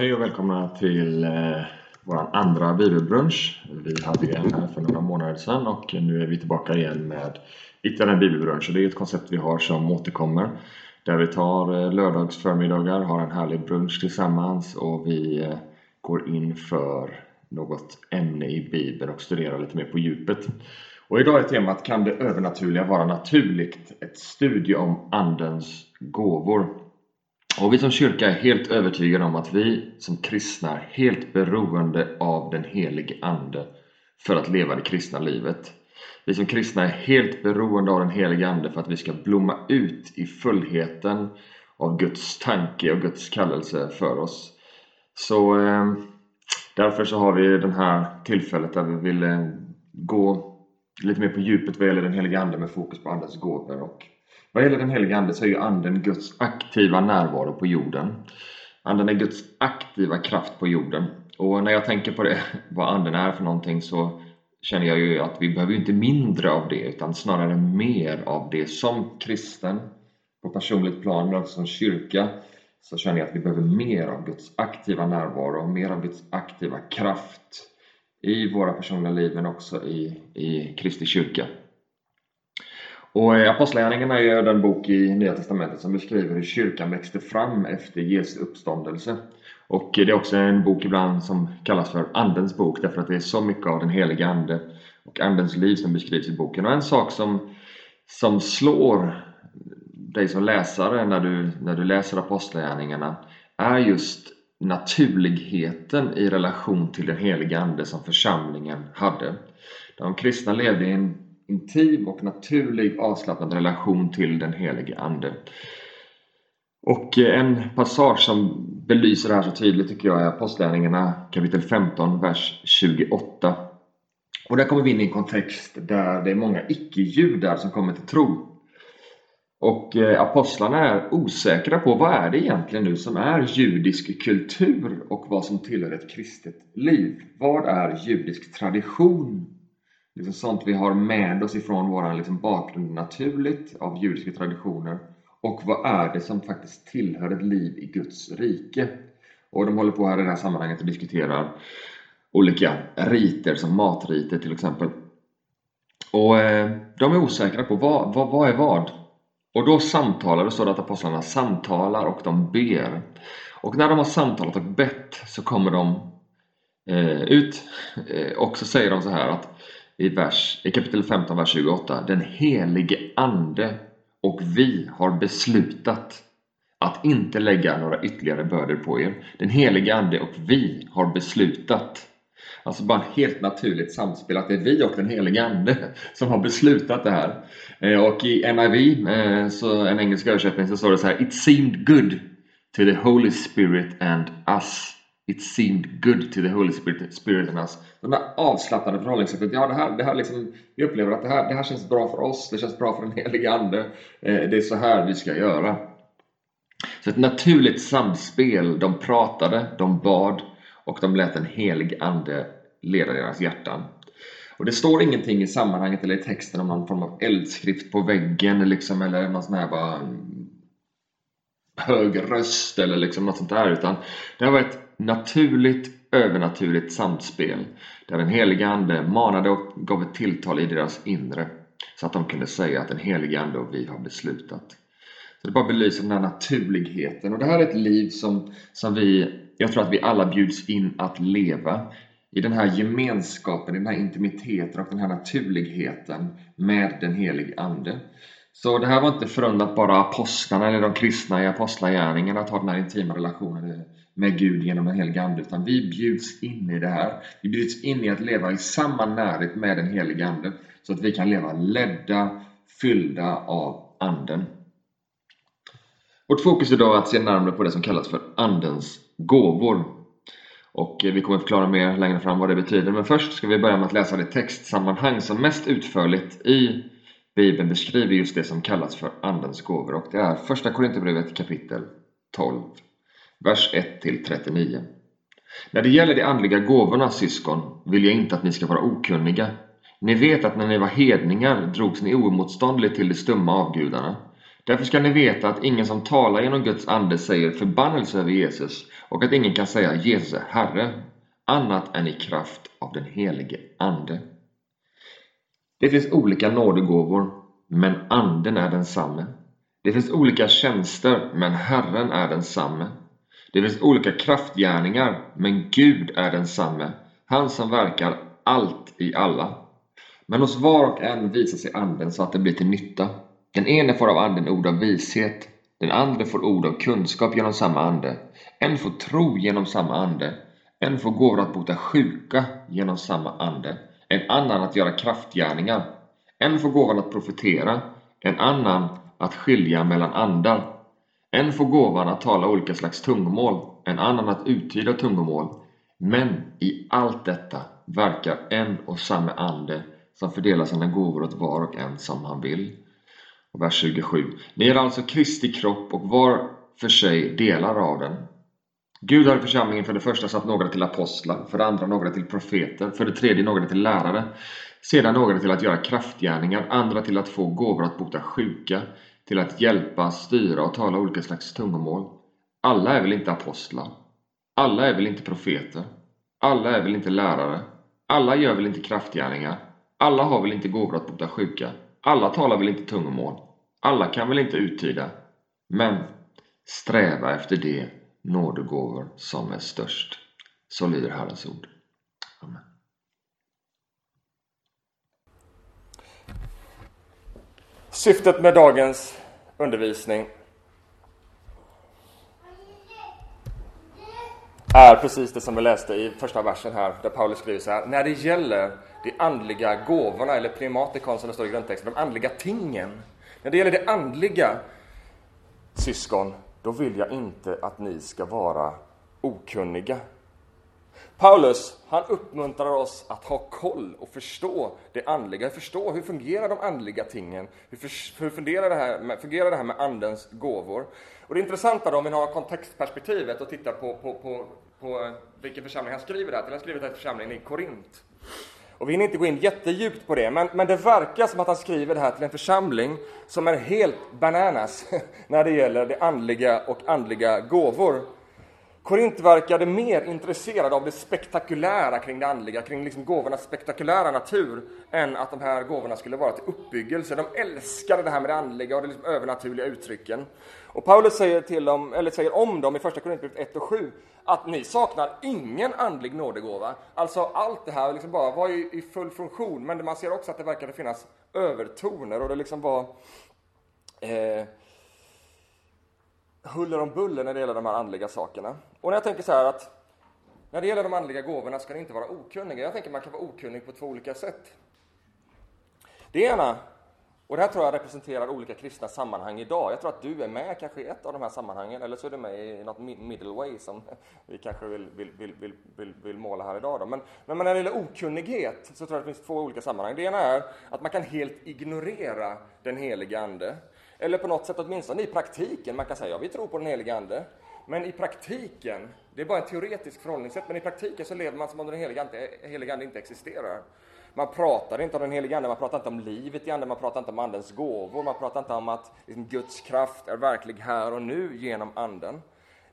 Hej och välkomna till eh, vår andra bibelbrunch. Vi hade en här för några månader sedan och nu är vi tillbaka igen med ytterligare en bibelbrunch. Det är ett koncept vi har som återkommer. Där vi tar eh, lördagsförmiddagar, har en härlig brunch tillsammans och vi eh, går in för något ämne i Bibeln och studerar lite mer på djupet. Och idag är temat Kan det övernaturliga vara naturligt? Ett studie om Andens gåvor. Och vi som kyrka är helt övertygade om att vi som kristna är helt beroende av den helige Ande för att leva det kristna livet. Vi som kristna är helt beroende av den helige Ande för att vi ska blomma ut i fullheten av Guds tanke och Guds kallelse för oss. Så eh, därför så har vi det här tillfället där vi vill eh, gå lite mer på djupet vad gäller den helige Ande med fokus på Andens gåvor och vad gäller den helige Ande så är ju Anden Guds aktiva närvaro på jorden. Anden är Guds aktiva kraft på jorden. Och när jag tänker på det, vad Anden är för någonting så känner jag ju att vi behöver inte mindre av det utan snarare mer av det. Som kristen, på personligt plan men också som kyrka, så känner jag att vi behöver mer av Guds aktiva närvaro och mer av Guds aktiva kraft i våra personliga liv men också i, i Kristi kyrka. Och eh, Apostlagärningarna är ju den bok i Nya Testamentet som beskriver hur kyrkan växte fram efter Jesu uppståndelse. Och eh, det är också en bok ibland som kallas för Andens bok därför att det är så mycket av den heliga Ande och Andens liv som beskrivs i boken. Och en sak som, som slår dig som läsare när du, när du läser Apostlagärningarna är just naturligheten i relation till den heliga Ande som församlingen hade. De kristna levde i en intim och naturlig avslappnad relation till den helige Ande. Och eh, en passage som belyser det här så tydligt tycker jag är Apostlagärningarna kapitel 15, vers 28. Och där kommer vi in i en kontext där det är många icke-judar som kommer till tro. Och eh, apostlarna är osäkra på vad är det egentligen nu som är judisk kultur och vad som tillhör ett kristet liv. Vad är judisk tradition liksom sånt vi har med oss ifrån vår liksom bakgrund naturligt av judiska traditioner och vad är det som faktiskt tillhör ett liv i Guds rike? Och de håller på här i det här sammanhanget och diskuterar olika riter som matriter till exempel. Och eh, de är osäkra på vad, vad, vad är vad? Och då samtalar det, står det att apostlarna samtalar och de ber. Och när de har samtalat och bett så kommer de eh, ut eh, och så säger de så här att i, vers, i kapitel 15, vers 28. Den helige Ande och vi har beslutat att inte lägga några ytterligare bördor på er. Den helige Ande och vi har beslutat. Alltså bara ett helt naturligt samspel, att det är vi och den helige Ande som har beslutat det här. Eh, och i NIV, eh, så en engelsk översättning, så står det så här It seemed good to the Holy Spirit and us It seemed good to the Holy Spirit, Spirit in us. De här avslappnade förhållningssättet. Ja, det här, det här liksom, vi upplever att det här, det här känns bra för oss. Det känns bra för den helige Ande. Eh, det är så här vi ska göra. Så ett naturligt samspel. De pratade, de bad och de lät den helige Ande leda deras hjärtan. Och det står ingenting i sammanhanget eller i texten om någon form av eldskrift på väggen liksom, eller någon sån här bara mm, hög röst eller liksom något sånt där. Utan det här var ett naturligt, övernaturligt samspel där den heliga Ande manade och gav ett tilltal i deras inre så att de kunde säga att den heliga Ande och vi har beslutat. Så det bara belyser den här naturligheten och det här är ett liv som, som vi, jag tror att vi alla bjuds in att leva i den här gemenskapen, i den här intimiteten och den här naturligheten med den helige Ande. Så det här var inte förunnat bara apostlarna eller de kristna i apostlagärningarna att ha den här intima relationen med Gud genom den helige Ande, utan vi bjuds in i det här. Vi bjuds in i att leva i samma närhet med den helige Ande, så att vi kan leva ledda, fyllda av Anden. Vårt fokus idag är att se närmare på det som kallas för Andens gåvor. Och eh, vi kommer förklara mer längre fram vad det betyder, men först ska vi börja med att läsa det textsammanhang som mest utförligt i Bibeln beskriver just det som kallas för Andens gåvor och det är Första Korinthierbrevet kapitel 12 vers 1-39. När det gäller de andliga gåvorna, syskon, vill jag inte att ni ska vara okunniga. Ni vet att när ni var hedningar drogs ni oemotståndligt till de stumma avgudarna. Därför ska ni veta att ingen som talar genom Guds ande säger förbannelse över Jesus och att ingen kan säga Jesus är Herre annat än i kraft av den helige Ande. Det finns olika nådegåvor, men Anden är densamme. Det finns olika tjänster, men Herren är densamme. Det finns olika kraftgärningar, men Gud är densamme, han som verkar allt i alla. Men hos var och en visar sig Anden så att det blir till nytta. Den ene får av Anden ord av vishet, den andra får ord av kunskap genom samma Ande. En får tro genom samma Ande. En får gåvor att bota sjuka genom samma Ande. En annan att göra kraftgärningar. En får gåvan att profetera. En annan att skilja mellan andar. En får gåvan att tala olika slags tungomål. En annan att uttyda tungomål. Men i allt detta verkar en och samma Ande som fördelar sina gåvor åt var och en som han vill. Och vers 27. Ni är alltså Kristi kropp och var för sig delar av den. Gud har i församlingen för det första satt några till apostlar, för det andra några till profeter, för det tredje några till lärare, sedan några till att göra kraftgärningar, andra till att få gåvor att bota sjuka, till att hjälpa, styra och tala olika slags tungomål. Alla är väl inte apostlar? Alla är väl inte profeter? Alla är väl inte lärare? Alla gör väl inte kraftgärningar? Alla har väl inte gåvor att bota sjuka? Alla talar väl inte tungomål? Alla kan väl inte uttyda? Men sträva efter det nådegåvor som är störst. Så lyder Herrens ord. Amen. Syftet med dagens undervisning är precis det som vi läste i första versen här, där Paulus skriver så här. När det gäller de andliga gåvorna, eller primatikon som det står i grundtexten, de andliga tingen. När det gäller det andliga, syskon, då vill jag inte att ni ska vara okunniga. Paulus, han uppmuntrar oss att ha koll och förstå det andliga, förstå hur fungerar de andliga tingen? Hur, för, hur fungerar, det här med, fungerar det här med andens gåvor? Och det intressanta då, om vi har kontextperspektivet och tittar på, på, på, på eh, vilken församling han skriver det här till. Han skriver det här till församlingen i Korint. Och vi hinner inte gå in jättedjupt på det, men, men det verkar som att han skriver det här till en församling som är helt bananas när det gäller det andliga och andliga gåvor. Korint verkade mer intresserad av det spektakulära kring det andliga, kring liksom gåvornas spektakulära natur, än att de här gåvorna skulle vara till uppbyggelse. De älskade det här med det andliga och de liksom övernaturliga uttrycken. Och Paulus säger, till dem, eller säger om dem i Första Korinthierbrevet 1 och 7 att ni saknar ingen andlig nådegåva. Alltså allt det här liksom bara var i, i full funktion, men man ser också att det verkade finnas övertoner och det liksom var eh, huller om buller när det gäller de här andliga sakerna. Och när jag tänker så här att när det gäller de andliga gåvorna ska ni inte vara okunniga. Jag tänker man kan vara okunnig på två olika sätt. Det ena och det här tror jag representerar olika kristna sammanhang idag. Jag tror att du är med kanske i ett av de här sammanhangen, eller så är du med i något middle way som vi kanske vill, vill, vill, vill, vill måla här idag. Då. Men, men när det gäller okunnighet så tror jag att det finns två olika sammanhang. Det ena är att man kan helt ignorera den helige Ande. Eller på något sätt åtminstone i praktiken, man kan säga ja, vi tror på den helige Ande. Men i praktiken, det är bara ett teoretiskt förhållningssätt, men i praktiken så lever man som om den helige Ande, heliga Ande inte existerar. Man pratar inte om den helige Ande, man pratar inte om livet i Anden, man pratar inte om Andens gåvor, man pratar inte om att liksom, Guds kraft är verklig här och nu genom Anden.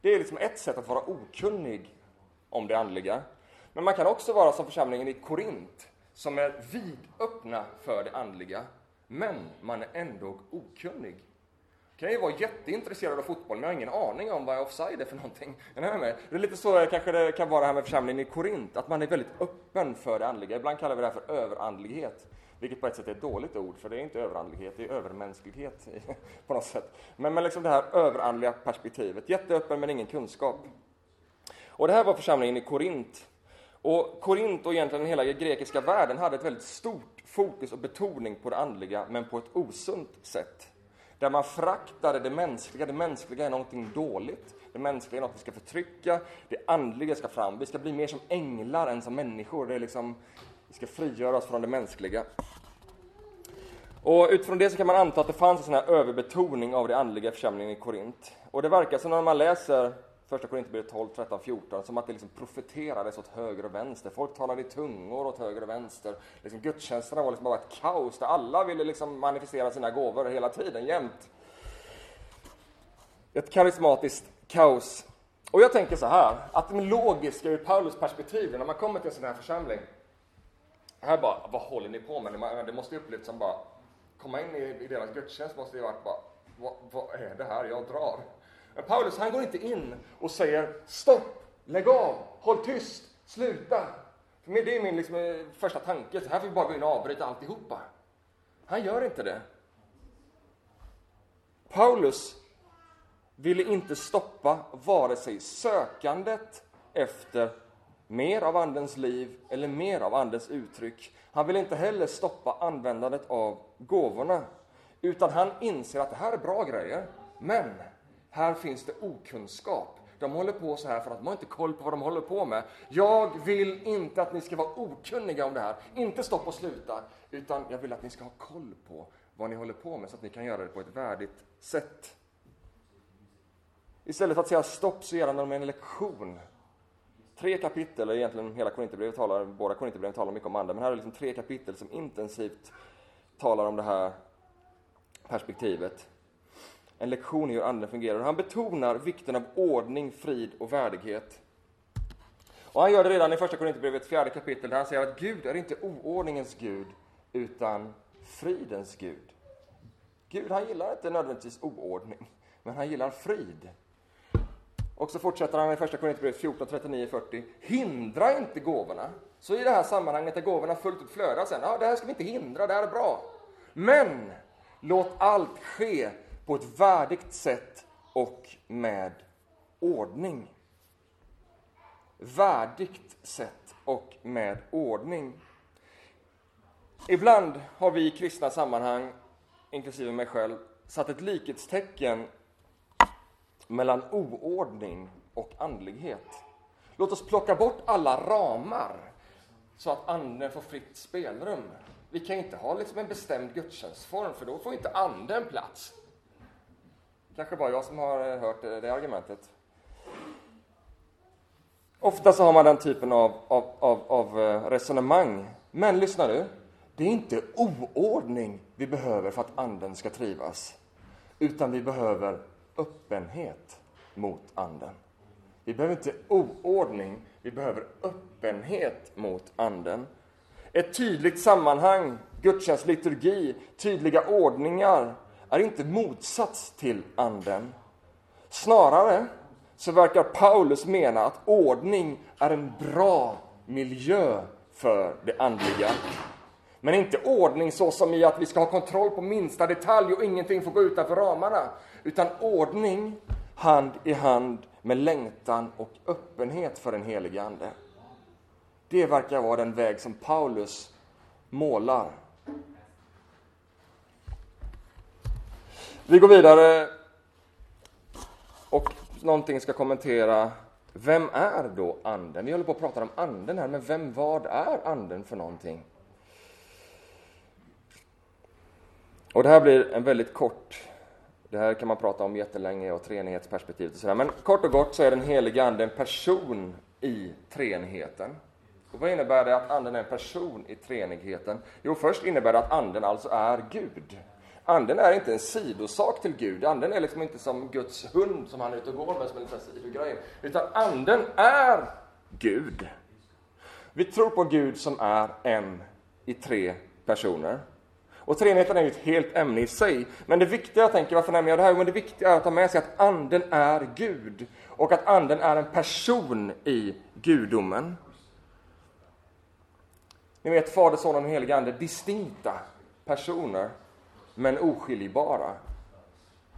Det är liksom ett sätt att vara okunnig om det andliga. Men man kan också vara som församlingen i Korint, som är vidöppna för det andliga, men man är ändå okunnig kan ju vara jätteintresserad av fotboll, men jag har ingen aning om vad offside är för någonting. Är ni med Det är lite så kanske det kan vara här med församlingen i Korint, att man är väldigt öppen för det andliga. Ibland kallar vi det här för överandlighet, vilket på ett sätt är ett dåligt ord, för det är inte överandlighet, det är övermänsklighet på något sätt. Men, men liksom det här överandliga perspektivet, jätteöppen men ingen kunskap. Och det här var församlingen i Korint. Och Korint och egentligen hela den grekiska världen hade ett väldigt stort fokus och betoning på det andliga, men på ett osunt sätt. Där man fraktade det mänskliga. Det mänskliga är någonting dåligt. Det mänskliga är något vi ska förtrycka. Det andliga ska fram. Vi ska bli mer som änglar än som människor. Det är liksom, vi ska frigöra oss från det mänskliga. Och utifrån det så kan man anta att det fanns en sån här överbetoning av det andliga församlingen i Korint. Och det verkar som när man läser Första Korinthierbrevet 12, 13, 14, som att det liksom profeterades åt höger och vänster. Folk talade i tungor åt höger och vänster. Liksom gudstjänsterna var liksom bara ett kaos där alla ville liksom manifestera sina gåvor hela tiden, jämt. ett karismatiskt kaos. Och jag tänker så här, att det logiska ur Paulus perspektiv, när man kommer till en sån här församling, här bara, vad håller ni på med? Det måste ju upplevts som bara, komma in i, i deras gudstjänst måste ju varit bara, vad, vad är det här? Jag drar. Men Paulus, han går inte in och säger stopp, lägg av, håll tyst, sluta. För det är min liksom, eh, första tanke, så här får vi bara gå in och avbryta alltihopa. Han gör inte det. Paulus ville inte stoppa vare sig sökandet efter mer av Andens liv eller mer av Andens uttryck. Han vill inte heller stoppa användandet av gåvorna, utan han inser att det här är bra grejer, men här finns det okunskap. De håller på så här för att de har inte koll på vad de håller på med. Jag vill inte att ni ska vara okunniga om det här, inte stoppa och sluta, utan jag vill att ni ska ha koll på vad ni håller på med så att ni kan göra det på ett värdigt sätt. Istället för att säga stopp så ger han dem en lektion. Tre kapitel, eller egentligen hela Korinthierbrevet talar, båda Korinthierbreven talar mycket om anden, men här är det liksom tre kapitel som intensivt talar om det här perspektivet. En lektion i hur anden fungerar. Han betonar vikten av ordning, frid och värdighet. Och han gör det redan i första Korinthierbrevet, fjärde kapitel, där han säger att Gud är inte oordningens Gud, utan fridens Gud. Gud, han gillar inte nödvändigtvis oordning, men han gillar frid. Och så fortsätter han i första Korinthierbrevet 14, 39, 40. Hindra inte gåvorna. Så i det här sammanhanget där gåvorna fullt ut flödar sen, ja, det här ska vi inte hindra, det här är bra. Men låt allt ske på ett värdigt sätt och med ordning. Värdigt sätt och med ordning. Ibland har vi i kristna sammanhang, inklusive mig själv, satt ett likhetstecken mellan oordning och andlighet. Låt oss plocka bort alla ramar så att anden får fritt spelrum. Vi kan inte ha liksom en bestämd gudstjänstform, för då får inte anden plats. Kanske bara jag som har eh, hört eh, det, argumentet. Ofta så har man den typen av, av, av, av eh, resonemang. Men lyssna nu, det är inte oordning vi behöver för att anden ska trivas, utan vi behöver öppenhet mot anden. Vi behöver inte oordning, vi behöver öppenhet mot anden. Ett tydligt sammanhang, gudstjänstliturgi, tydliga ordningar är inte motsats till anden. Snarare så verkar Paulus mena att ordning är en bra miljö för det andliga. Men inte ordning så som i att vi ska ha kontroll på minsta detalj och ingenting får gå utanför ramarna. Utan ordning hand i hand med längtan och öppenhet för den helige Ande. Det verkar vara den väg som Paulus målar. Vi går vidare och någonting ska kommentera vem är då anden? Vi håller på att prata om anden här, men vem, vad är anden för någonting? Och det här blir en väldigt kort, det här kan man prata om jättelänge och treenighetsperspektivet och sådär, men kort och gott så är den helige Ande en person i treenigheten. Och vad innebär det att anden är en person i treenigheten? Jo, först innebär det att anden alltså är Gud. Anden är inte en sidosak till Gud. Anden är liksom inte som Guds hund som han är ute och går med som en liten sidogrej. Utan anden är Gud. Vi tror på Gud som är en i tre personer. Och treenigheten är ju ett helt ämne i sig. Men det viktiga, jag tänker, varför nämner jag det här? Men det viktiga är att ta med sig att anden är Gud. Och att anden är en person i gudomen. Ni vet, Fader, Son och Helige Ande, distinkta personer, men oskiljbara.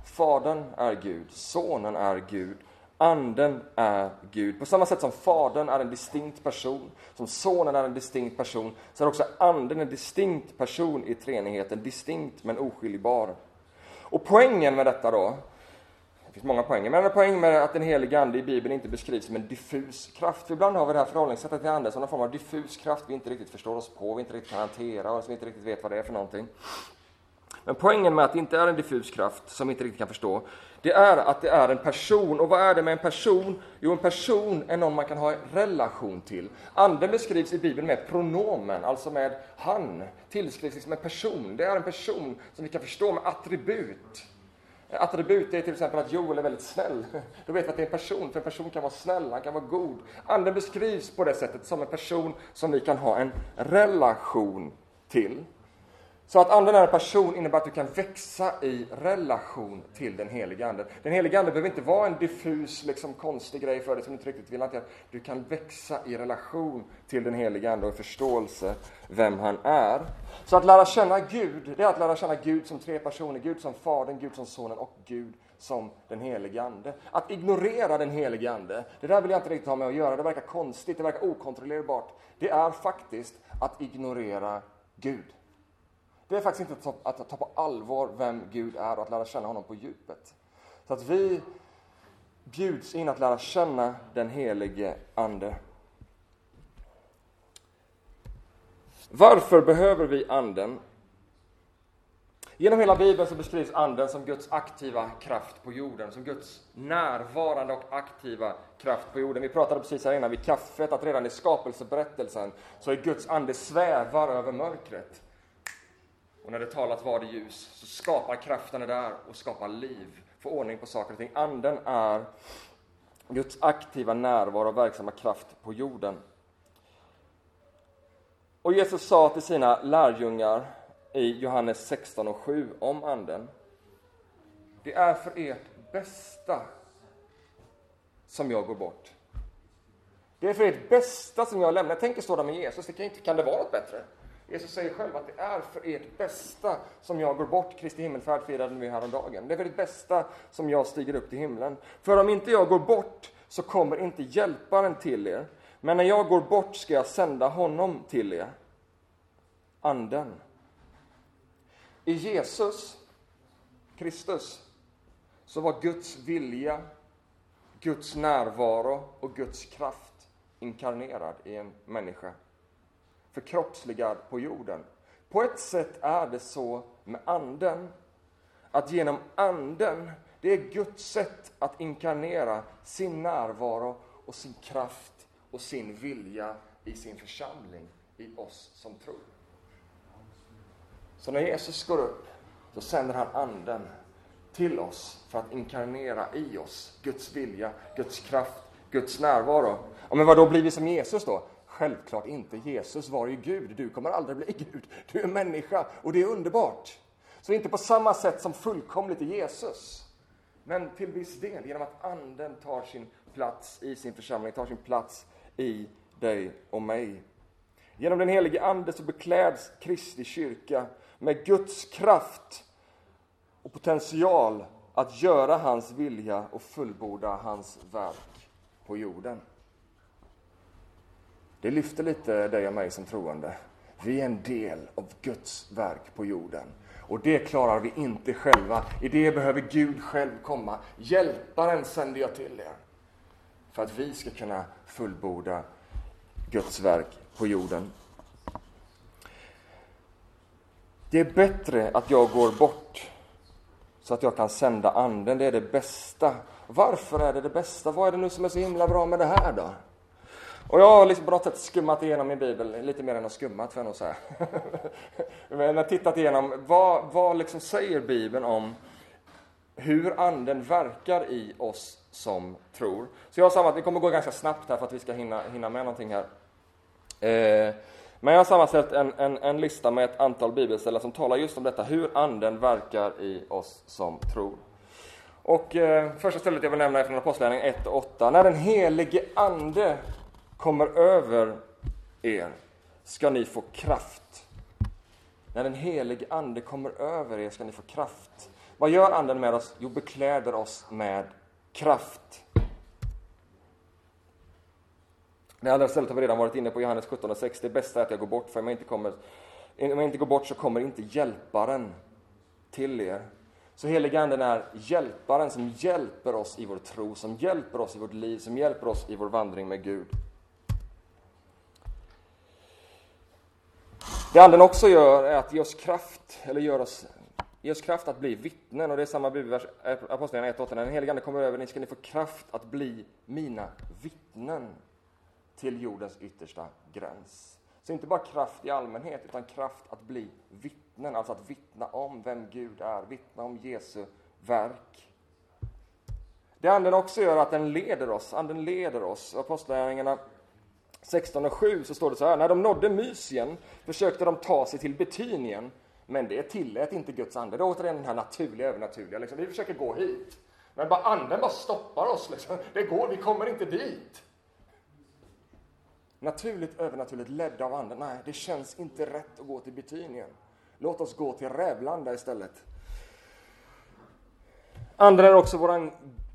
Fadern är Gud, Sonen är Gud, Anden är Gud. På samma sätt som Fadern är en distinkt person, som Sonen är en distinkt person, så är också Anden en distinkt person i treenigheten, distinkt men oskiljbar. Och poängen med detta då, det finns många poänger, men en poäng med att den helige Ande i Bibeln inte beskrivs som en diffus kraft. För ibland har vi det här förhållningssättet till Anden som någon form av diffus kraft vi inte riktigt förstår oss på, vi inte riktigt kan hantera och som vi inte riktigt vet vad det är för någonting. Men poängen med att det inte är en diffus kraft som vi inte riktigt kan förstå, det är att det är en person. Och vad är det med en person? Jo, en person är någon man kan ha en relation till. Anden beskrivs i Bibeln med pronomen, alltså med han, tillskrivs liksom en person. Det är en person som vi kan förstå med attribut. attribut är till exempel att Joel är väldigt snäll. Då vet vi att det är en person, för en person kan vara snäll, han kan vara god. Anden beskrivs på det sättet som en person som vi kan ha en relation till. Så att anden är en person innebär att du kan växa i relation till den heliga anden. Den heliga anden behöver inte vara en diffus, liksom, konstig grej för dig som du inte riktigt vill hantera. Du kan växa i relation till den heliga ande och förståelse vem han är. Så att lära känna Gud, det är att lära känna Gud som tre personer. Gud som Fadern, Gud som Sonen och Gud som den helige Ande. Att ignorera den helige Ande, det där vill jag inte riktigt ha med att göra. Det verkar konstigt, det verkar okontrollerbart. Det är faktiskt att ignorera Gud. Det är faktiskt inte att ta, att ta på allvar vem Gud är och att lära känna honom på djupet. Så att vi bjuds in att lära känna den helige Ande. Varför behöver vi Anden? Genom hela Bibeln så beskrivs Anden som Guds aktiva kraft på jorden, som Guds närvarande och aktiva kraft på jorden. Vi pratade precis här innan vid kaffet att redan i skapelseberättelsen så är Guds ande svävar över mörkret. Och när det talat var det ljus, så skapar krafterna där och skapar liv, får ordning på saker och ting. Anden är Guds aktiva närvaro och verksamma kraft på jorden. Och Jesus sa till sina lärjungar i Johannes 16 och 7 om Anden. Det är för ert bästa som jag går bort. Det är för ert bästa som jag lämnar. Jag tänker stå där med Jesus, det kan, inte, kan det vara något bättre? Jesus säger själv att det är för ert bästa som jag går bort. Kristi himmelfärd firade vi häromdagen. Det är för ert bästa som jag stiger upp till himlen. För om inte jag går bort så kommer inte hjälparen till er. Men när jag går bort ska jag sända honom till er. Anden. I Jesus, Kristus, så var Guds vilja, Guds närvaro och Guds kraft inkarnerad i en människa förkroppsligad på jorden. På ett sätt är det så med Anden, att genom Anden, det är Guds sätt att inkarnera sin närvaro och sin kraft och sin vilja i sin församling, i oss som tror. Så när Jesus går upp, så sänder han Anden till oss för att inkarnera i oss Guds vilja, Guds kraft, Guds närvaro. Ja, men vad då blir vi som Jesus då? Självklart inte. Jesus var ju Gud. Du kommer aldrig bli Gud. Du är människa och det är underbart. Så inte på samma sätt som fullkomligt i Jesus. Men till viss del genom att Anden tar sin plats i sin församling, tar sin plats i dig och mig. Genom den helige Ande så bekläds Kristi kyrka med Guds kraft och potential att göra hans vilja och fullborda hans verk på jorden. Det lyfter lite dig och mig som troende. Vi är en del av Guds verk på jorden. Och det klarar vi inte själva. I det behöver Gud själv komma. Hjälparen sänder jag till er. För att vi ska kunna fullborda Guds verk på jorden. Det är bättre att jag går bort så att jag kan sända anden. Det är det bästa. Varför är det det bästa? Vad är det nu som är så himla bra med det här då? Och jag har liksom på något sätt skummat igenom min bibel, lite mer än att skummat får jag nog säga. Men jag har tittat igenom, vad, vad liksom säger bibeln om hur anden verkar i oss som tror. Så jag har sammanställt, det kommer gå ganska snabbt här för att vi ska hinna, hinna med någonting här. Eh, men jag har sammanställt en, en, en, lista med ett antal bibelställen som talar just om detta, hur anden verkar i oss som tror. Och eh, första stället jag vill nämna är från Apostlagärningarna 1 och 8. När den helige ande kommer över er ska ni få kraft. När den helige Ande kommer över er ska ni få kraft. Vad gör Anden med oss? Jo, bekläder oss med kraft. Det andra stället har vi redan varit inne på, Johannes 17 och 6. Det bästa är att jag går bort, för om jag inte, kommer, om jag inte går bort så kommer inte hjälparen till er. Så helige Anden är hjälparen som hjälper oss i vår tro, som hjälper oss i vårt liv, som hjälper oss i vår vandring med Gud. Det anden också gör är att ge oss kraft, eller gör oss, ge oss kraft att bli vittnen. Och det är samma bibelvers, eh, Apostlagärningarna 1.8. När den helige Ande kommer över ni ska ni få kraft att bli mina vittnen till jordens yttersta gräns. Så inte bara kraft i allmänhet, utan kraft att bli vittnen, alltså att vittna om vem Gud är, vittna om Jesu verk. Det anden också gör är att den leder oss. Anden leder oss. Apostlagärningarna 16 och 7 så står det så här. När de nådde Mysien försökte de ta sig till Betynien. Men det tillät inte Guds ande. Det är återigen den här naturliga, övernaturliga. Liksom. Vi försöker gå hit. Men bara anden bara stoppar oss. Liksom. Det går, vi kommer inte dit. Naturligt, övernaturligt, ledda av anden. Nej, det känns inte rätt att gå till Betynien. Låt oss gå till Rävlanda istället. Anden är också vår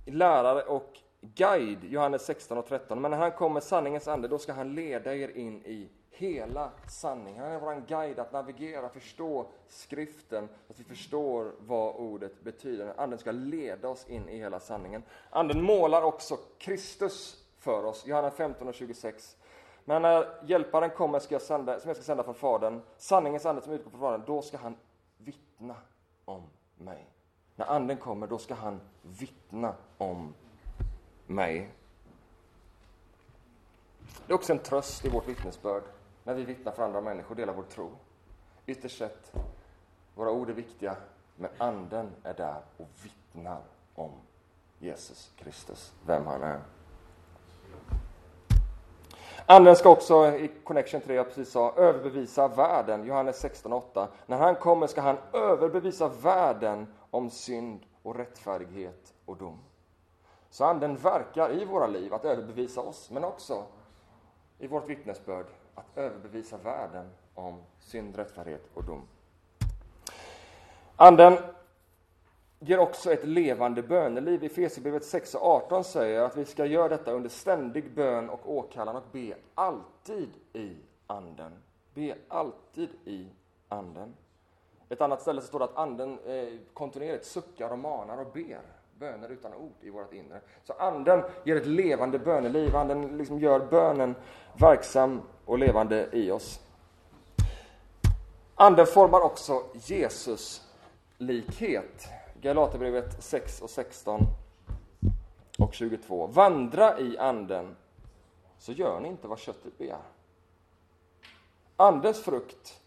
lärare och guide, Johannes 16 och 13. Men när han kommer sanningens ande, då ska han leda er in i hela sanningen. Han är vår guide att navigera, förstå skriften, att vi förstår vad ordet betyder. Anden ska leda oss in i hela sanningen. Anden målar också Kristus för oss, Johannes 15 och 26. Men när hjälparen kommer ska jag sända, som jag ska sända från Fadern, sanningens ande som utgår från Fadern, då ska han vittna om mig. När anden kommer, då ska han vittna om mig. Det är också en tröst i vårt vittnesbörd när vi vittnar för andra människor och delar vår tro. Ytterst sett, våra ord är viktiga, men anden är där och vittnar om Jesus Kristus, vem han är. Anden ska också, i Connection 3, jag precis sa, överbevisa världen. Johannes 16.8. När han kommer ska han överbevisa världen om synd och rättfärdighet och dom. Så anden verkar i våra liv att överbevisa oss, men också i vårt vittnesbörd att överbevisa världen om synd, rättfärdighet och dom. Anden ger också ett levande böneliv. I Fesierbrevet 6 och 18 säger att vi ska göra detta under ständig bön och åkallan och be alltid i Anden. Be alltid i Anden. Ett annat ställe så står det att Anden eh, kontinuerligt suckar och manar och ber böner utan ord i vårt inre. Så Anden ger ett levande böneliv. Anden liksom gör bönen verksam och levande i oss. Anden formar också Jesus likhet. Galaterbrevet 6 och 16 och 22. Vandra i anden, så gör ni inte vad köttet begär. Andens frukt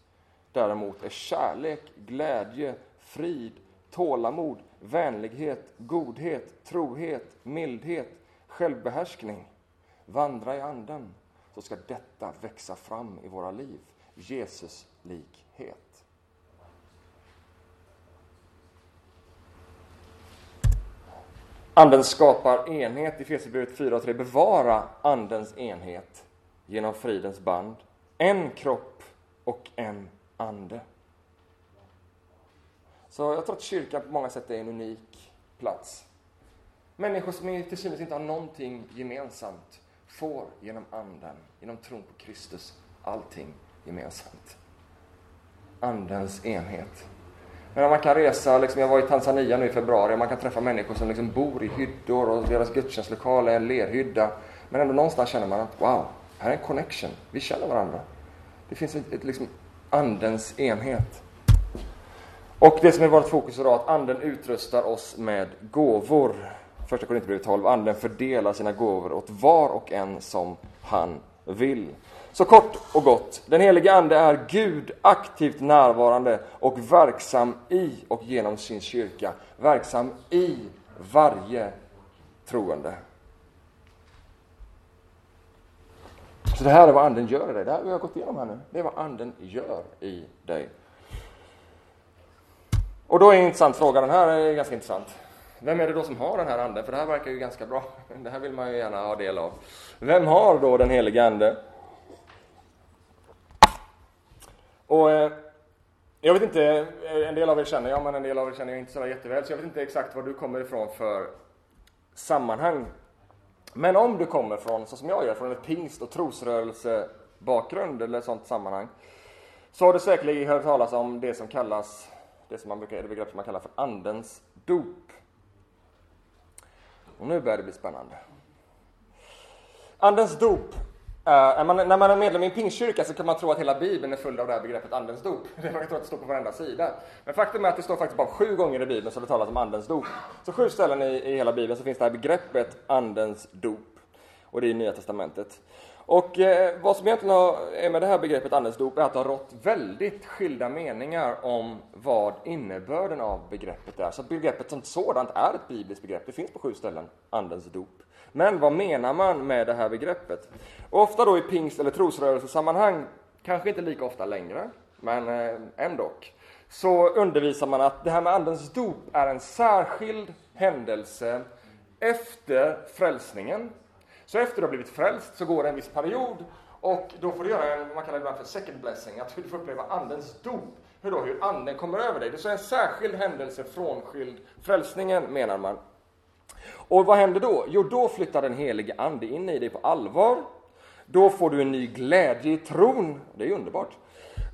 däremot är kärlek, glädje, frid, tålamod, vänlighet, godhet, trohet, mildhet, självbehärskning. Vandra i anden, så ska detta växa fram i våra liv. Jesus likhet. Anden skapar enhet i Efesierbrevet 4 och 3. Bevara Andens enhet genom fridens band. En kropp och en ande. Så jag tror att kyrkan på många sätt är en unik plats. Människor som till synes inte har någonting gemensamt får genom Anden, genom tron på Kristus, allting gemensamt. Andens enhet. Men man kan resa, liksom, jag var i Tanzania nu i februari, och man kan träffa människor som liksom bor i hyddor och deras gudstjänstlokal är en lerhydda. Men ändå någonstans känner man att wow, här är en connection. Vi känner varandra. Det finns ett, ett liksom andens enhet. Och det som är vårt fokus idag, att anden utrustar oss med gåvor. Första Korinthierbrevet 12, anden fördelar sina gåvor åt var och en som han vill. Så kort och gott, den helige Ande är Gud aktivt närvarande och verksam i och genom sin kyrka. Verksam i varje troende. Så det här är vad Anden gör i dig. Det här vi har gått igenom här nu. Det är vad Anden gör i dig. Och då är en intressant fråga, den här är ganska intressant. Vem är det då som har den här anden? För det här verkar ju ganska bra. Det här vill man ju gärna ha del av. Vem har då den helige Ande? Och eh, jag vet inte, eh, en del av er känner jag, men en del av er känner jag inte så jätteväl, så jag vet inte exakt var du kommer ifrån för sammanhang. Men om du kommer från, så som jag gör, från ett pingst och trosrörelsebakgrund eller sånt sammanhang, så har du säkerligen hört talas om det som kallas, det som man brukar, det begrepp som man kallar för andens dop. Och nu börjar det bli spännande. Andens dop Uh, man, när man är medlem i en pingstkyrka så kan man tro att hela Bibeln är full av det här begreppet Andens dop. Man kan tro att det står på varenda sida. Men faktum är att det står faktiskt bara sju gånger i Bibeln som det talas om Andens dop. Så sju ställen i, i hela Bibeln så finns det här begreppet Andens dop. Och det är i Nya Testamentet. Och eh, vad som egentligen är med det här begreppet andens dop är att det har rått väldigt skilda meningar om vad innebörden av begreppet är. Så begreppet som sådant är ett bibliskt begrepp. Det finns på sju ställen, andens dop. Men vad menar man med det här begreppet? Och ofta då i pingst eller trosrörelsesammanhang, kanske inte lika ofta längre, men eh, ändå, så undervisar man att det här med andens dop är en särskild händelse efter frälsningen. Så efter du har blivit frälst så går det en viss period och då får du göra vad man kallar ibland för second blessing, att du får uppleva andens dop. Hur då? Hur anden kommer över dig. Det är en särskild händelse frånskild frälsningen, menar man. Och vad händer då? Jo, då flyttar den helige ande in i dig på allvar. Då får du en ny glädje i tron. Det är underbart.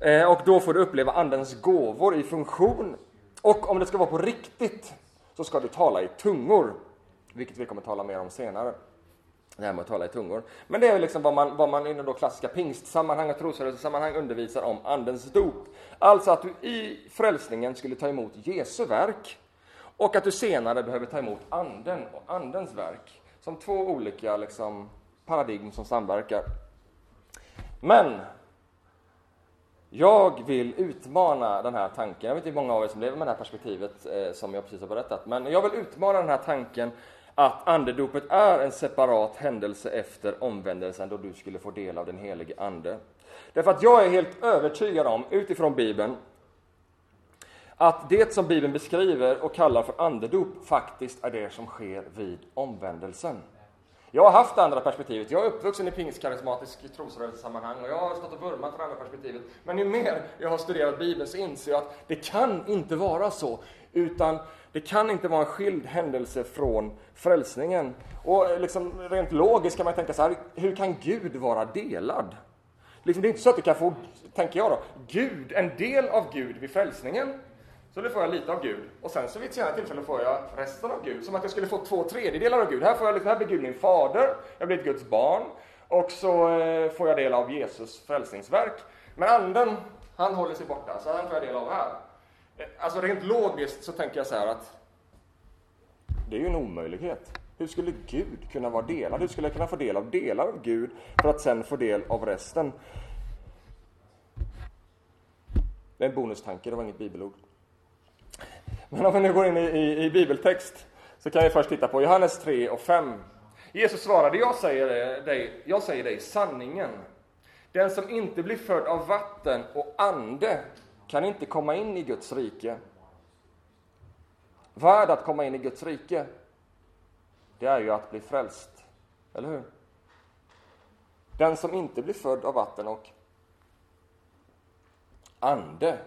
Eh, och då får du uppleva andens gåvor i funktion. Och om det ska vara på riktigt så ska du tala i tungor, vilket vi kommer att tala mer om senare. Det här med att tala i tungor. Men det är liksom vad man, vad man inom då klassiska pingstsammanhang och trosrörelsesammanhang undervisar om andens dop. Alltså att du i frälsningen skulle ta emot Jesu verk och att du senare behöver ta emot anden och andens verk. Som två olika liksom, paradigm som samverkar. Men jag vill utmana den här tanken. Jag vet inte hur många av er som lever med det här perspektivet eh, som jag precis har berättat. Men jag vill utmana den här tanken att andedopet är en separat händelse efter omvändelsen då du skulle få del av den helige Ande. Därför att jag är helt övertygad om, utifrån Bibeln, att det som Bibeln beskriver och kallar för andedop faktiskt är det som sker vid omvändelsen. Jag har haft det andra perspektivet. Jag är uppvuxen i pingstkarismatisk trosrörelsesammanhang och jag har stått och vurmat för det andra perspektivet. Men ju mer jag har studerat Bibeln så inser jag att det kan inte vara så. Utan det kan inte vara en skild händelse från frälsningen. Och liksom, rent logiskt kan man tänka så här, hur kan Gud vara delad? Liksom, det är inte så att du kan få, tänker jag då, Gud, en del av Gud vid frälsningen. Så då får jag lite av Gud. Och sen så vid ett senare tillfälle får jag resten av Gud. Som att jag skulle få två tredjedelar av Gud. Här, får jag, liksom, här blir Gud min fader, jag blir ett Guds barn. Och så eh, får jag del av Jesus frälsningsverk. Men anden, han håller sig borta, så han får jag del av här. Eh, alltså rent logiskt så tänker jag så här att det är ju en omöjlighet. Hur skulle Gud kunna vara delad? Hur skulle jag kunna få del av delar av Gud för att sen få del av resten? Det är en bonustanke, det var inget bibelord. Men om vi nu går in i, i, i bibeltext så kan vi först titta på Johannes 3 och 5. Jesus svarade, jag säger dig, jag säger dig sanningen. Den som inte blir född av vatten och ande kan inte komma in i Guds rike. Värd att komma in i Guds rike, det är ju att bli frälst. Eller hur? Den som inte blir född av vatten och ande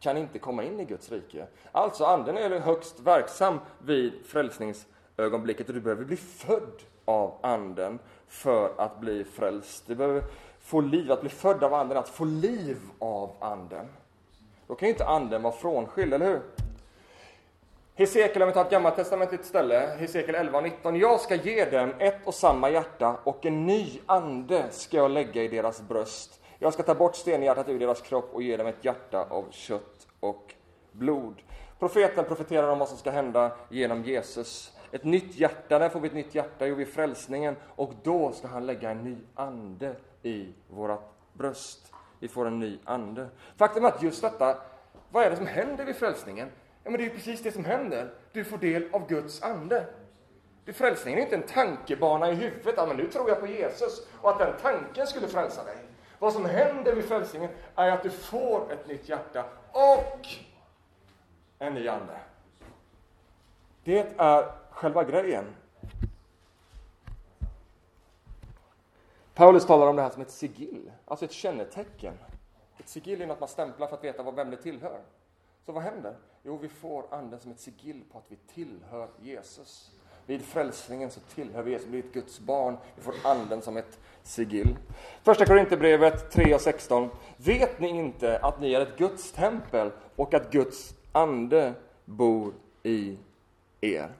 kan inte komma in i Guds rike. Alltså, anden är högst verksam vid frälsningsögonblicket och du behöver bli född av anden för att bli frälst. Du behöver få liv, att bli född av anden, att få liv av anden. Då kan ju inte anden vara frånskild, eller hur? Hesekiel, om vi tar ett gammaltestamentligt ställe, Hesekiel 11 och 19. Jag ska ge dem ett och samma hjärta och en ny ande ska jag lägga i deras bröst. Jag ska ta bort stenhjärtat ur deras kropp och ge dem ett hjärta av kött och blod. Profeten profeterar om vad som ska hända genom Jesus. Ett nytt hjärta, när får vi ett nytt hjärta? Jo, vid frälsningen. Och då ska han lägga en ny ande i vårat bröst. Vi får en ny ande. Faktum är att just detta, vad är det som händer vid frälsningen? Ja, men det är precis det som händer. Du får del av Guds ande. Det frälsningen är inte en tankebana i huvudet, ja, men nu tror jag på Jesus och att den tanken skulle frälsa dig. Vad som händer vid frälsningen är att du får ett nytt hjärta och en ny ande. Det är själva grejen. Paulus talar om det här som ett sigill, alltså ett kännetecken. Ett sigill är något man stämplar för att veta vem det tillhör. Så vad händer? Jo, vi får anden som ett sigill på att vi tillhör Jesus. Vid frälsningen så tillhör vi Jesus, vi blir ett Guds barn. Vi får anden som ett sigill. Första Korinthierbrevet 3 och 16. Vet ni inte att ni är ett Guds tempel och att Guds ande bor i er?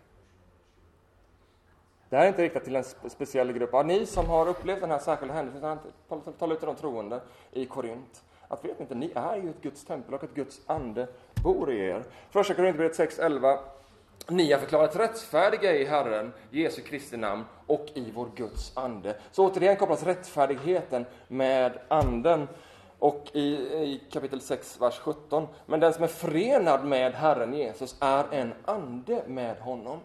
Det här är inte riktat till en speciell grupp. Ja, ni som har upplevt den här särskilda händelsen, talar ut till de troende i Korint. Att vet ni inte, ni är ju ett Guds tempel och att Guds ande bor i er. Första Korinthierbrevet 6.11 ni har förklarats rättfärdiga i Herren, Jesu Kristi namn och i vår Guds ande. Så återigen kopplas rättfärdigheten med anden. Och i, i kapitel 6, vers 17. Men den som är förenad med Herren Jesus är en ande med honom.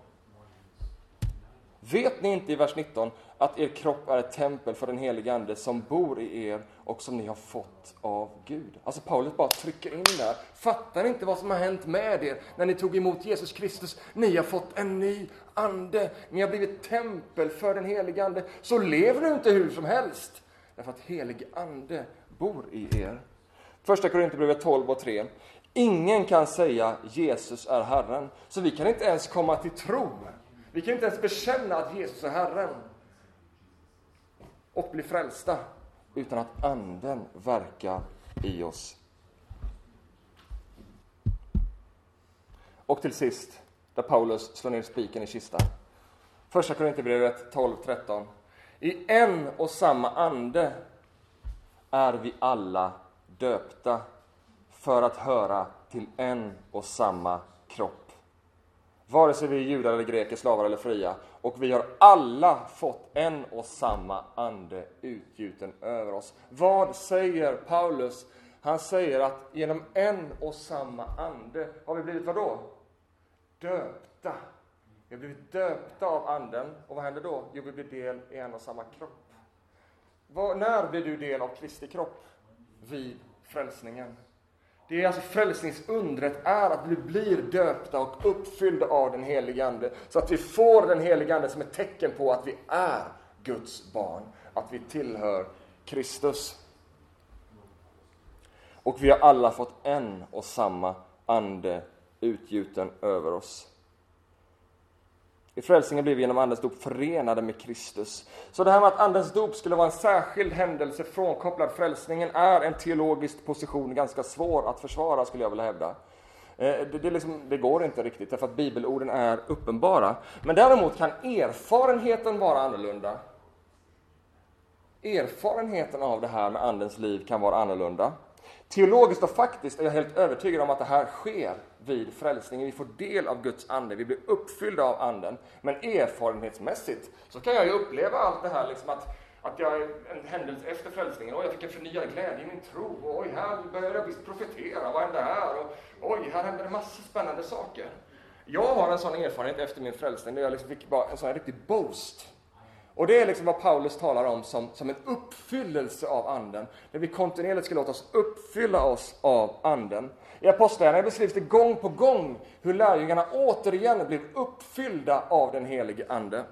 Vet ni inte i vers 19 att er kropp är ett tempel för den helige Ande som bor i er och som ni har fått av Gud? Alltså Paulus bara trycker in där. Fattar ni inte vad som har hänt med er när ni tog emot Jesus Kristus? Ni har fått en ny ande. Ni har blivit tempel för den helige Ande. Så lever du inte hur som helst. Därför att helig Ande bor i er. Första Korinthierbrevet 12 och 3. Ingen kan säga Jesus är Herren, så vi kan inte ens komma till tro vi kan inte ens bekänna att Jesus är Herren och bli frälsta utan att Anden verkar i oss. Och till sist, där Paulus slår ner spiken i kistan. Första Korinthierbrevet 12.13. I en och samma ande är vi alla döpta för att höra till en och samma kropp vare sig vi är judar eller greker, slavar eller fria. Och vi har alla fått en och samma ande utgjuten över oss. Vad säger Paulus? Han säger att genom en och samma ande har vi blivit vadå? Döpta. Vi har blivit döpta av anden. Och vad händer då? Jo, vi blir del i en och samma kropp. Var, när blir du del av Kristi kropp? Vid frälsningen. Det är alltså frälsningsundret är att vi blir döpta och uppfyllda av den helige Ande. Så att vi får den helige Ande som ett tecken på att vi är Guds barn. Att vi tillhör Kristus. Och vi har alla fått en och samma ande utgjuten över oss. I frälsningen blir vi genom Andens dop förenade med Kristus. Så det här med att Andens dop skulle vara en särskild händelse frånkopplad frälsningen är en teologisk position ganska svår att försvara, skulle jag vilja hävda. Eh, det, det, liksom, det, går inte riktigt, därför att bibelorden är uppenbara. Men däremot kan erfarenheten vara annorlunda. Erfarenheten av det här med Andens liv kan vara annorlunda. Teologiskt och faktiskt är jag helt övertygad om att det här sker vid frälsningen. Vi får del av Guds ande, vi blir uppfyllda av anden. Men erfarenhetsmässigt så kan jag ju uppleva allt det här liksom att, att jag en händelse efter frälsningen, oj, jag fick en förnyad glädje i min tro, och oj, här började jag visst profetera, vad hände här? Och, oj, här hände det massor spännande saker. Jag har en sån erfarenhet efter min frälsning, där jag liksom fick bara en sån här riktig boast och det är liksom vad Paulus talar om som, som en uppfyllelse av Anden. Där vi kontinuerligt ska låta oss uppfylla oss av Anden. I Apostlagärningarna beskrivs det gång på gång hur lärjungarna återigen blev uppfyllda av den helige Ande.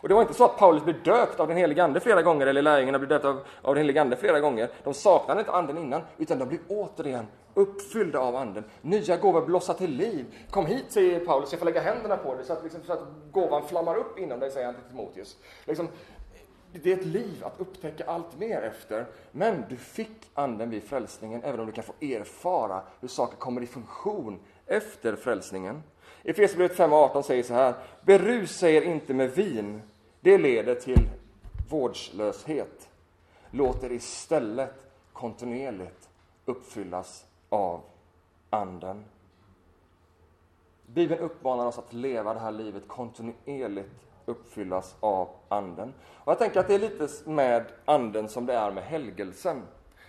Och det var inte så att Paulus blev döpt av den helige Ande flera gånger, eller lärjungarna blev döpta av, av den helige Ande flera gånger. De saknade inte Anden innan, utan de blev återigen uppfyllda av Anden. Nya gåvor blossar till liv. Kom hit, säger Paulus, jag får lägga händerna på dig så att, liksom, så att gåvan flammar upp inom dig, säger han till Timoteus. Liksom, det är ett liv att upptäcka allt mer efter. Men du fick Anden vid frälsningen, även om du kan få erfara hur saker kommer i funktion efter frälsningen. Efesierbrevet 5 och 18 säger så här. Berusa er inte med vin, det leder till vårdslöshet. Låt er istället kontinuerligt uppfyllas av Anden. Bibeln uppmanar oss att leva det här livet kontinuerligt uppfyllas av Anden. Och jag tänker att det är lite med Anden som det är med helgelsen.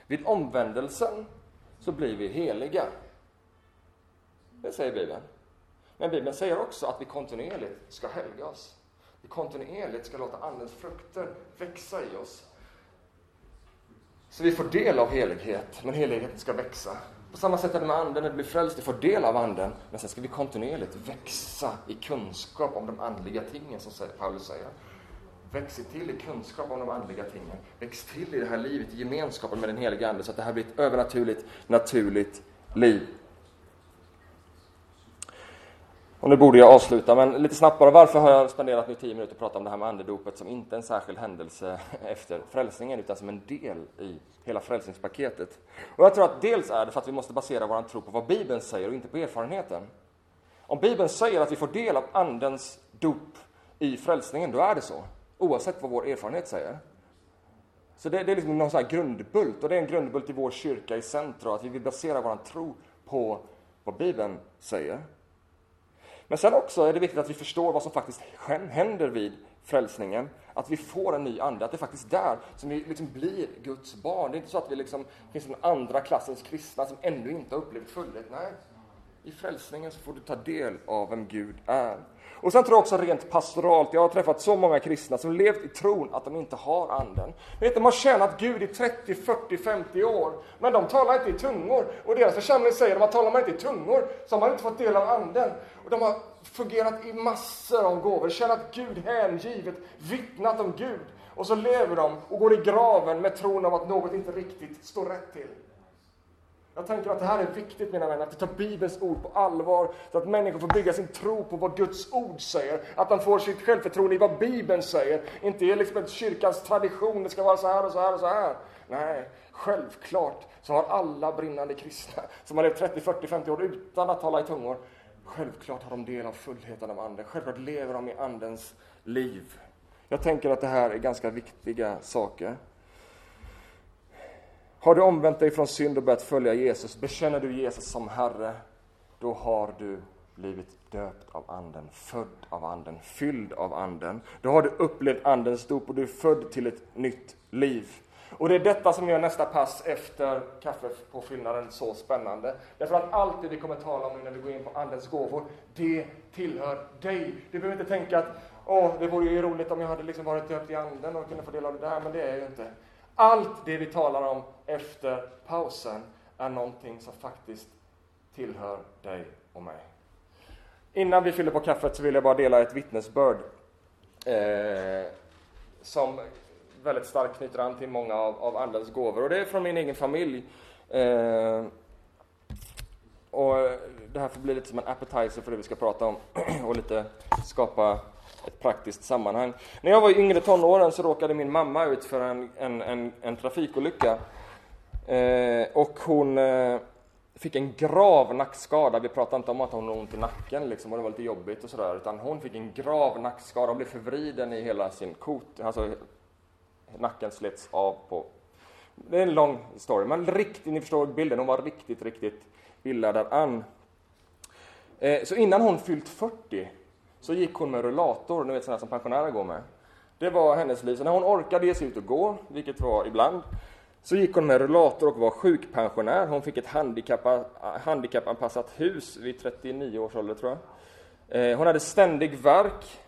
Vid omvändelsen så blir vi heliga. Det säger Bibeln. Men Bibeln säger också att vi kontinuerligt ska helga oss. Vi kontinuerligt ska låta Andens frukter växa i oss. Så vi får del av helighet, men heligheten ska växa. På samma sätt är det med Anden, när du blir frälst, du får del av Anden, men sen ska vi kontinuerligt växa i kunskap om de andliga tingen, som Paulus säger. Väx till i kunskap om de andliga tingen. Väx till i det här livet, i gemenskapen med den heliga Ande, så att det här blir ett övernaturligt, naturligt liv. Och nu borde jag avsluta, men lite snabbt bara. Varför har jag spenderat nu tio minuter och pratat om det här med andedopet som inte en särskild händelse efter frälsningen, utan som en del i hela frälsningspaketet? Och jag tror att dels är det för att vi måste basera vår tro på vad Bibeln säger och inte på erfarenheten. Om Bibeln säger att vi får del av andens dop i frälsningen, då är det så. Oavsett vad vår erfarenhet säger. Så det, det är liksom någon sån grundbult, och det är en grundbult i vår kyrka i centrum, att vi vill basera vår tro på vad Bibeln säger. Men sen också är det viktigt att vi förstår vad som faktiskt händer vid frälsningen. Att vi får en ny ande, att det är faktiskt där som vi liksom blir Guds barn. Det är inte så att vi liksom, finns en andra klassens kristna som ännu inte har upplevt fullhet. Nej, i frälsningen så får du ta del av vem Gud är. Och sen tror jag också rent pastoralt, jag har träffat så många kristna som levt i tron att de inte har anden. Vet, de har tjänat Gud i 30, 40, 50 år, men de talar inte i tungor. Och deras församling säger att talar man inte i tungor så har man inte fått del av anden. Och de har fungerat i massor av gåvor, tjänat Gud hängivet, vittnat om Gud. Och så lever de och går i graven med tron av att något inte riktigt står rätt till. Jag tänker att det här är viktigt mina vänner, att vi tar Bibelns ord på allvar, så att människor får bygga sin tro på vad Guds ord säger, att de får sitt självförtroende i vad Bibeln säger, inte i liksom kyrkans tradition, det ska vara så här och så här och så här. Nej, självklart så har alla brinnande kristna som har levt 30, 40, 50 år utan att tala i tungor, självklart har de del av fullheten av Anden, självklart lever de i Andens liv. Jag tänker att det här är ganska viktiga saker. Har du omvänt dig från synd och börjat följa Jesus, bekänner du Jesus som Herre, då har du blivit döpt av Anden, född av Anden, fylld av Anden. Då har du upplevt Andens dop och du är född till ett nytt liv. Och det är detta som gör nästa pass efter kaffepåfyllnaden så spännande. Därför att allt det vi kommer tala om när vi går in på Andens gåvor, det tillhör dig. Du behöver inte tänka att åh, det vore ju roligt om jag hade liksom varit döpt i Anden och kunde få del av det där, men det är jag ju inte. Allt det vi talar om efter pausen är någonting som faktiskt tillhör dig och mig. Innan vi fyller på kaffet så vill jag bara dela ett vittnesbörd eh, som väldigt starkt knyter an till många av, av Andens gåvor. Och det är från min egen familj. Eh, och det här får bli lite som en appetizer för det vi ska prata om och lite skapa ett praktiskt sammanhang. När jag var i yngre tonåren så råkade min mamma ut för en, en, en, en trafikolycka. Eh, och hon eh, fick en grav nackskada. Vi pratade inte om att hon hade ont i nacken liksom, och det var lite jobbigt och sådär, utan hon fick en grav nackskada och blev förvriden i hela sin kot. Alltså, nacken slets av på... Det är en lång story, men riktigt, ni förstår bilden, hon var riktigt, riktigt illa däran. Eh, så innan hon fyllt 40 så gick hon med rullator, ni vet sådana som pensionärer går med. Det var hennes liv. Så när hon orkade ge sig ut och gå, vilket var ibland, så gick hon med rullator och var sjukpensionär. Hon fick ett handikappanpassat hus vid 39 års ålder, tror jag. Eh, hon hade ständig värk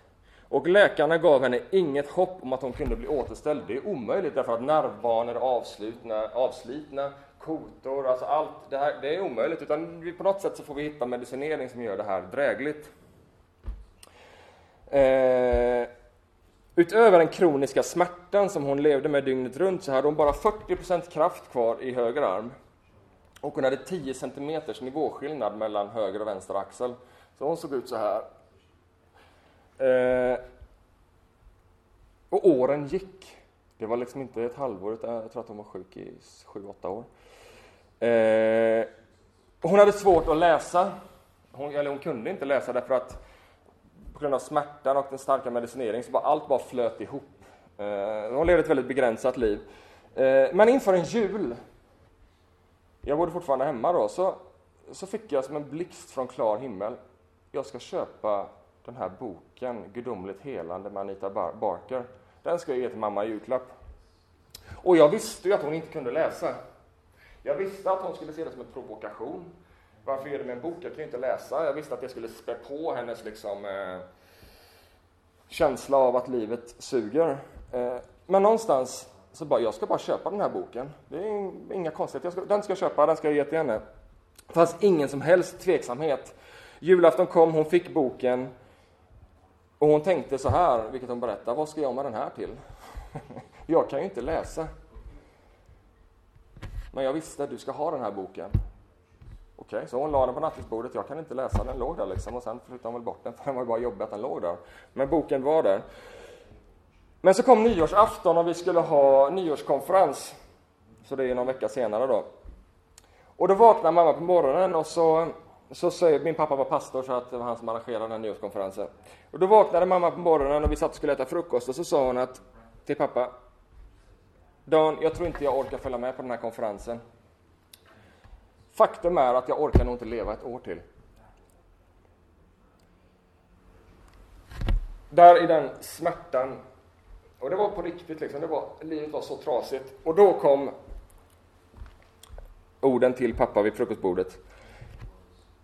och läkarna gav henne inget hopp om att hon kunde bli återställd. Det är omöjligt därför att nervbanor är avslutna, avslitna, kotor, alltså allt det här, det är omöjligt. Utan på något sätt så får vi hitta medicinering som gör det här drägligt. Eh, utöver den kroniska smärtan som hon levde med dygnet runt så hade hon bara 40% kraft kvar i höger arm. Och hon hade 10 cm nivåskillnad mellan höger och vänster axel. Så hon såg ut så här. Eh, och åren gick. Det var liksom inte ett halvår, utan jag tror att hon var sjuk i 7-8 år. Eh, hon hade svårt att läsa. Hon, eller hon kunde inte läsa därför att på grund av smärtan och den starka medicineringen så bara allt bara flöt ihop. Eh, hon levde ett väldigt begränsat liv. Eh, men inför en jul, jag bodde fortfarande hemma då, så, så fick jag som en blixt från klar himmel, jag ska köpa den här boken Gudomligt helande med Anita Barker. Den ska jag ge till mamma i julklapp. Och jag visste ju att hon inte kunde läsa. Jag visste att hon skulle se det som en provokation. Varför ger du mig en bok? Jag kan ju inte läsa. Jag visste att det skulle spä på hennes liksom, eh, känsla av att livet suger. Eh, men någonstans så bara, jag ska bara köpa den här boken. Det är inga konstigheter. den ska jag köpa, den ska jag ge till henne. Det fanns ingen som helst tveksamhet. Julafton kom, hon fick boken och hon tänkte så här, vilket hon berättar, vad ska jag med den här till? jag kan ju inte läsa. Men jag visste, att du ska ha den här boken. Okej, okay, så hon la den på nattduksbordet. Jag kan inte läsa den, låg där liksom. Och sen flyttade hon väl bort den, för den var bara jobbig att den låg där. Men boken var där. Men så kom nyårsafton och vi skulle ha nyårskonferens. Så det är någon vecka senare då. Och då vaknar mamma på morgonen och så, så säger, min pappa var pastor så att det var han som arrangerade den här nyårskonferensen. Och då vaknade mamma på morgonen och vi satt och skulle äta frukost och så sa hon att till pappa Dan, jag tror inte jag orkar följa med på den här konferensen. Faktum är att jag orkar nog inte leva ett år till. där i den smärtan, och det var på riktigt liksom, det var, livet var så trasigt. Och då kom orden till pappa vid frukostbordet.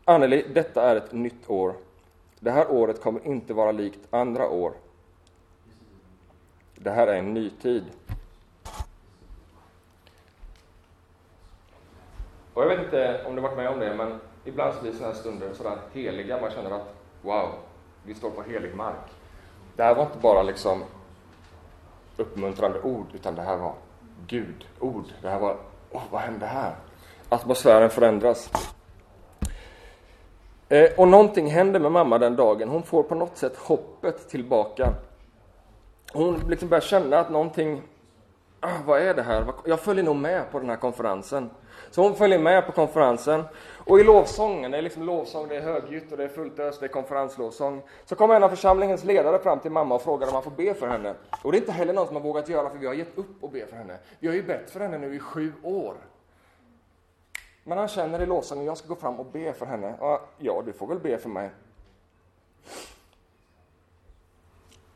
Anneli, detta är ett nytt år. Det här året kommer inte vara likt andra år. Det här är en ny tid. Och jag vet inte om du varit med om det, men ibland så blir sådana här stunder sådär heliga. Man känner att wow, vi står på helig mark. Det här var inte bara liksom uppmuntrande ord, utan det här var Gud-ord. Det här var, oh, vad hände här? Atmosfären förändras. Eh, och någonting händer med mamma den dagen. Hon får på något sätt hoppet tillbaka. Hon liksom börjar känna att någonting, ah, vad är det här? Jag följer nog med på den här konferensen. Så hon följer med på konferensen. Och i lovsången, det är liksom lovsång, det är högljutt och det är fullt ös, det är konferenslovsång. Så kommer en av församlingens ledare fram till mamma och frågar om man får be för henne. Och det är inte heller någon som har vågat göra, för vi har gett upp och be för henne. Vi har ju bett för henne nu i sju år. Men han känner i lovsången, jag ska gå fram och be för henne. Ja, du får väl be för mig.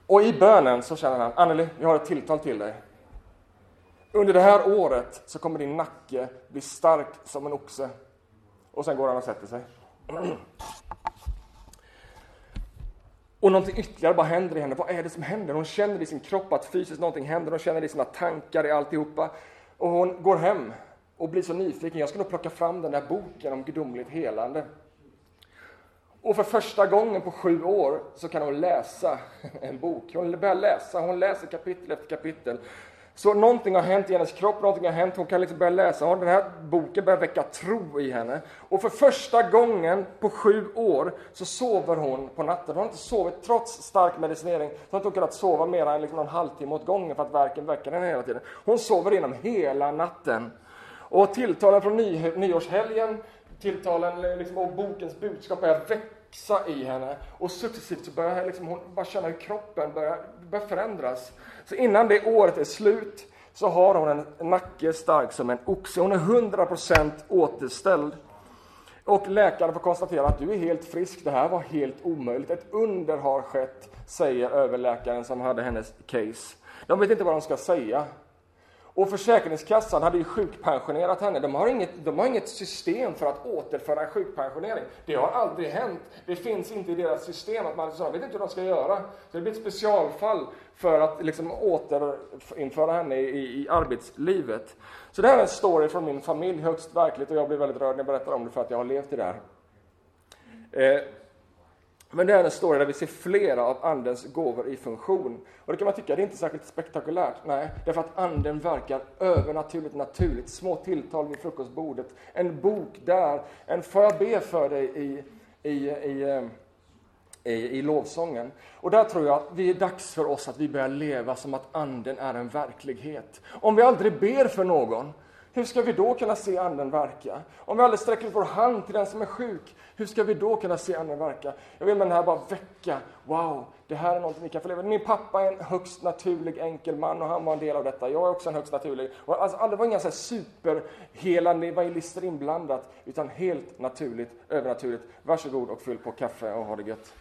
Och i bönen så känner han, Anneli, jag har ett tilltal till dig. Under det här året så kommer din nacke bli stark som en oxe. Och sen går han och sätter sig. Och någonting ytterligare bara händer i henne. Vad är det som händer? Hon känner i sin kropp att fysiskt någonting händer. Hon känner i sina tankar, i alltihopa. Och hon går hem och blir så nyfiken. Jag ska nog plocka fram den där boken om gudomligt helande. Och för första gången på sju år så kan hon läsa en bok. Hon börjar läsa, hon läser kapitel efter kapitel. Så någonting har hänt i hennes kropp, någonting har hänt, hon kan liksom börja läsa, den här boken börjar väcka tro i henne. Och för första gången på sju år så sover hon på natten. Hon har inte sovit, trots stark medicinering, så har hon inte kunnat sova mer än liksom någon halvtimme åt gången för att verken väcker henne hela tiden. Hon sover genom hela natten. Och tilltalen från ny, nyårshelgen, tilltalen liksom, och bokens budskap börjar växa i henne. Och successivt så börjar liksom, hon bara känna hur kroppen börjar, börjar förändras. Så innan det året är slut så har hon en nacke stark som en oxe. Hon är 100% återställd. Och läkaren får konstatera att du är helt frisk. Det här var helt omöjligt. Ett under har skett, säger överläkaren som hade hennes case. De vet inte vad de ska säga. Och Försäkringskassan hade ju sjukpensionerat henne. De har, inget, de har inget system för att återföra en sjukpensionering. Det har aldrig hänt. Det finns inte i deras system. att Man liksom så vet inte hur de ska göra. Så det blir ett specialfall för att liksom återinföra henne i, i arbetslivet. Så det här är en story från min familj, högst verkligt. Och jag blir väldigt rörd när jag berättar om det för att jag har levt i det här. Eh, men det är en story där vi ser flera av Andens gåvor i funktion. Och det kan man tycka, det är inte särskilt spektakulärt. Nej, därför att Anden verkar övernaturligt naturligt. Små tilltal vid frukostbordet, en bok där, en får jag be för dig i, i, i, eh, i, i lovsången. Och där tror jag att det är dags för oss att vi börjar leva som att Anden är en verklighet. Om vi aldrig ber för någon, hur ska vi då kunna se Anden verka? Om vi aldrig sträcker ut vår hand till den som är sjuk, hur ska vi då kunna se Anden verka? Jag vill med den här bara väcka, wow, det här är någonting vi kan få leva. Min pappa är en högst naturlig enkel man och han var en del av detta. Jag är också en högst naturlig. Och alltså, det var inga så här superhelande evangelister inblandat, utan helt naturligt, övernaturligt. Varsågod och fyll på kaffe och ha det gött.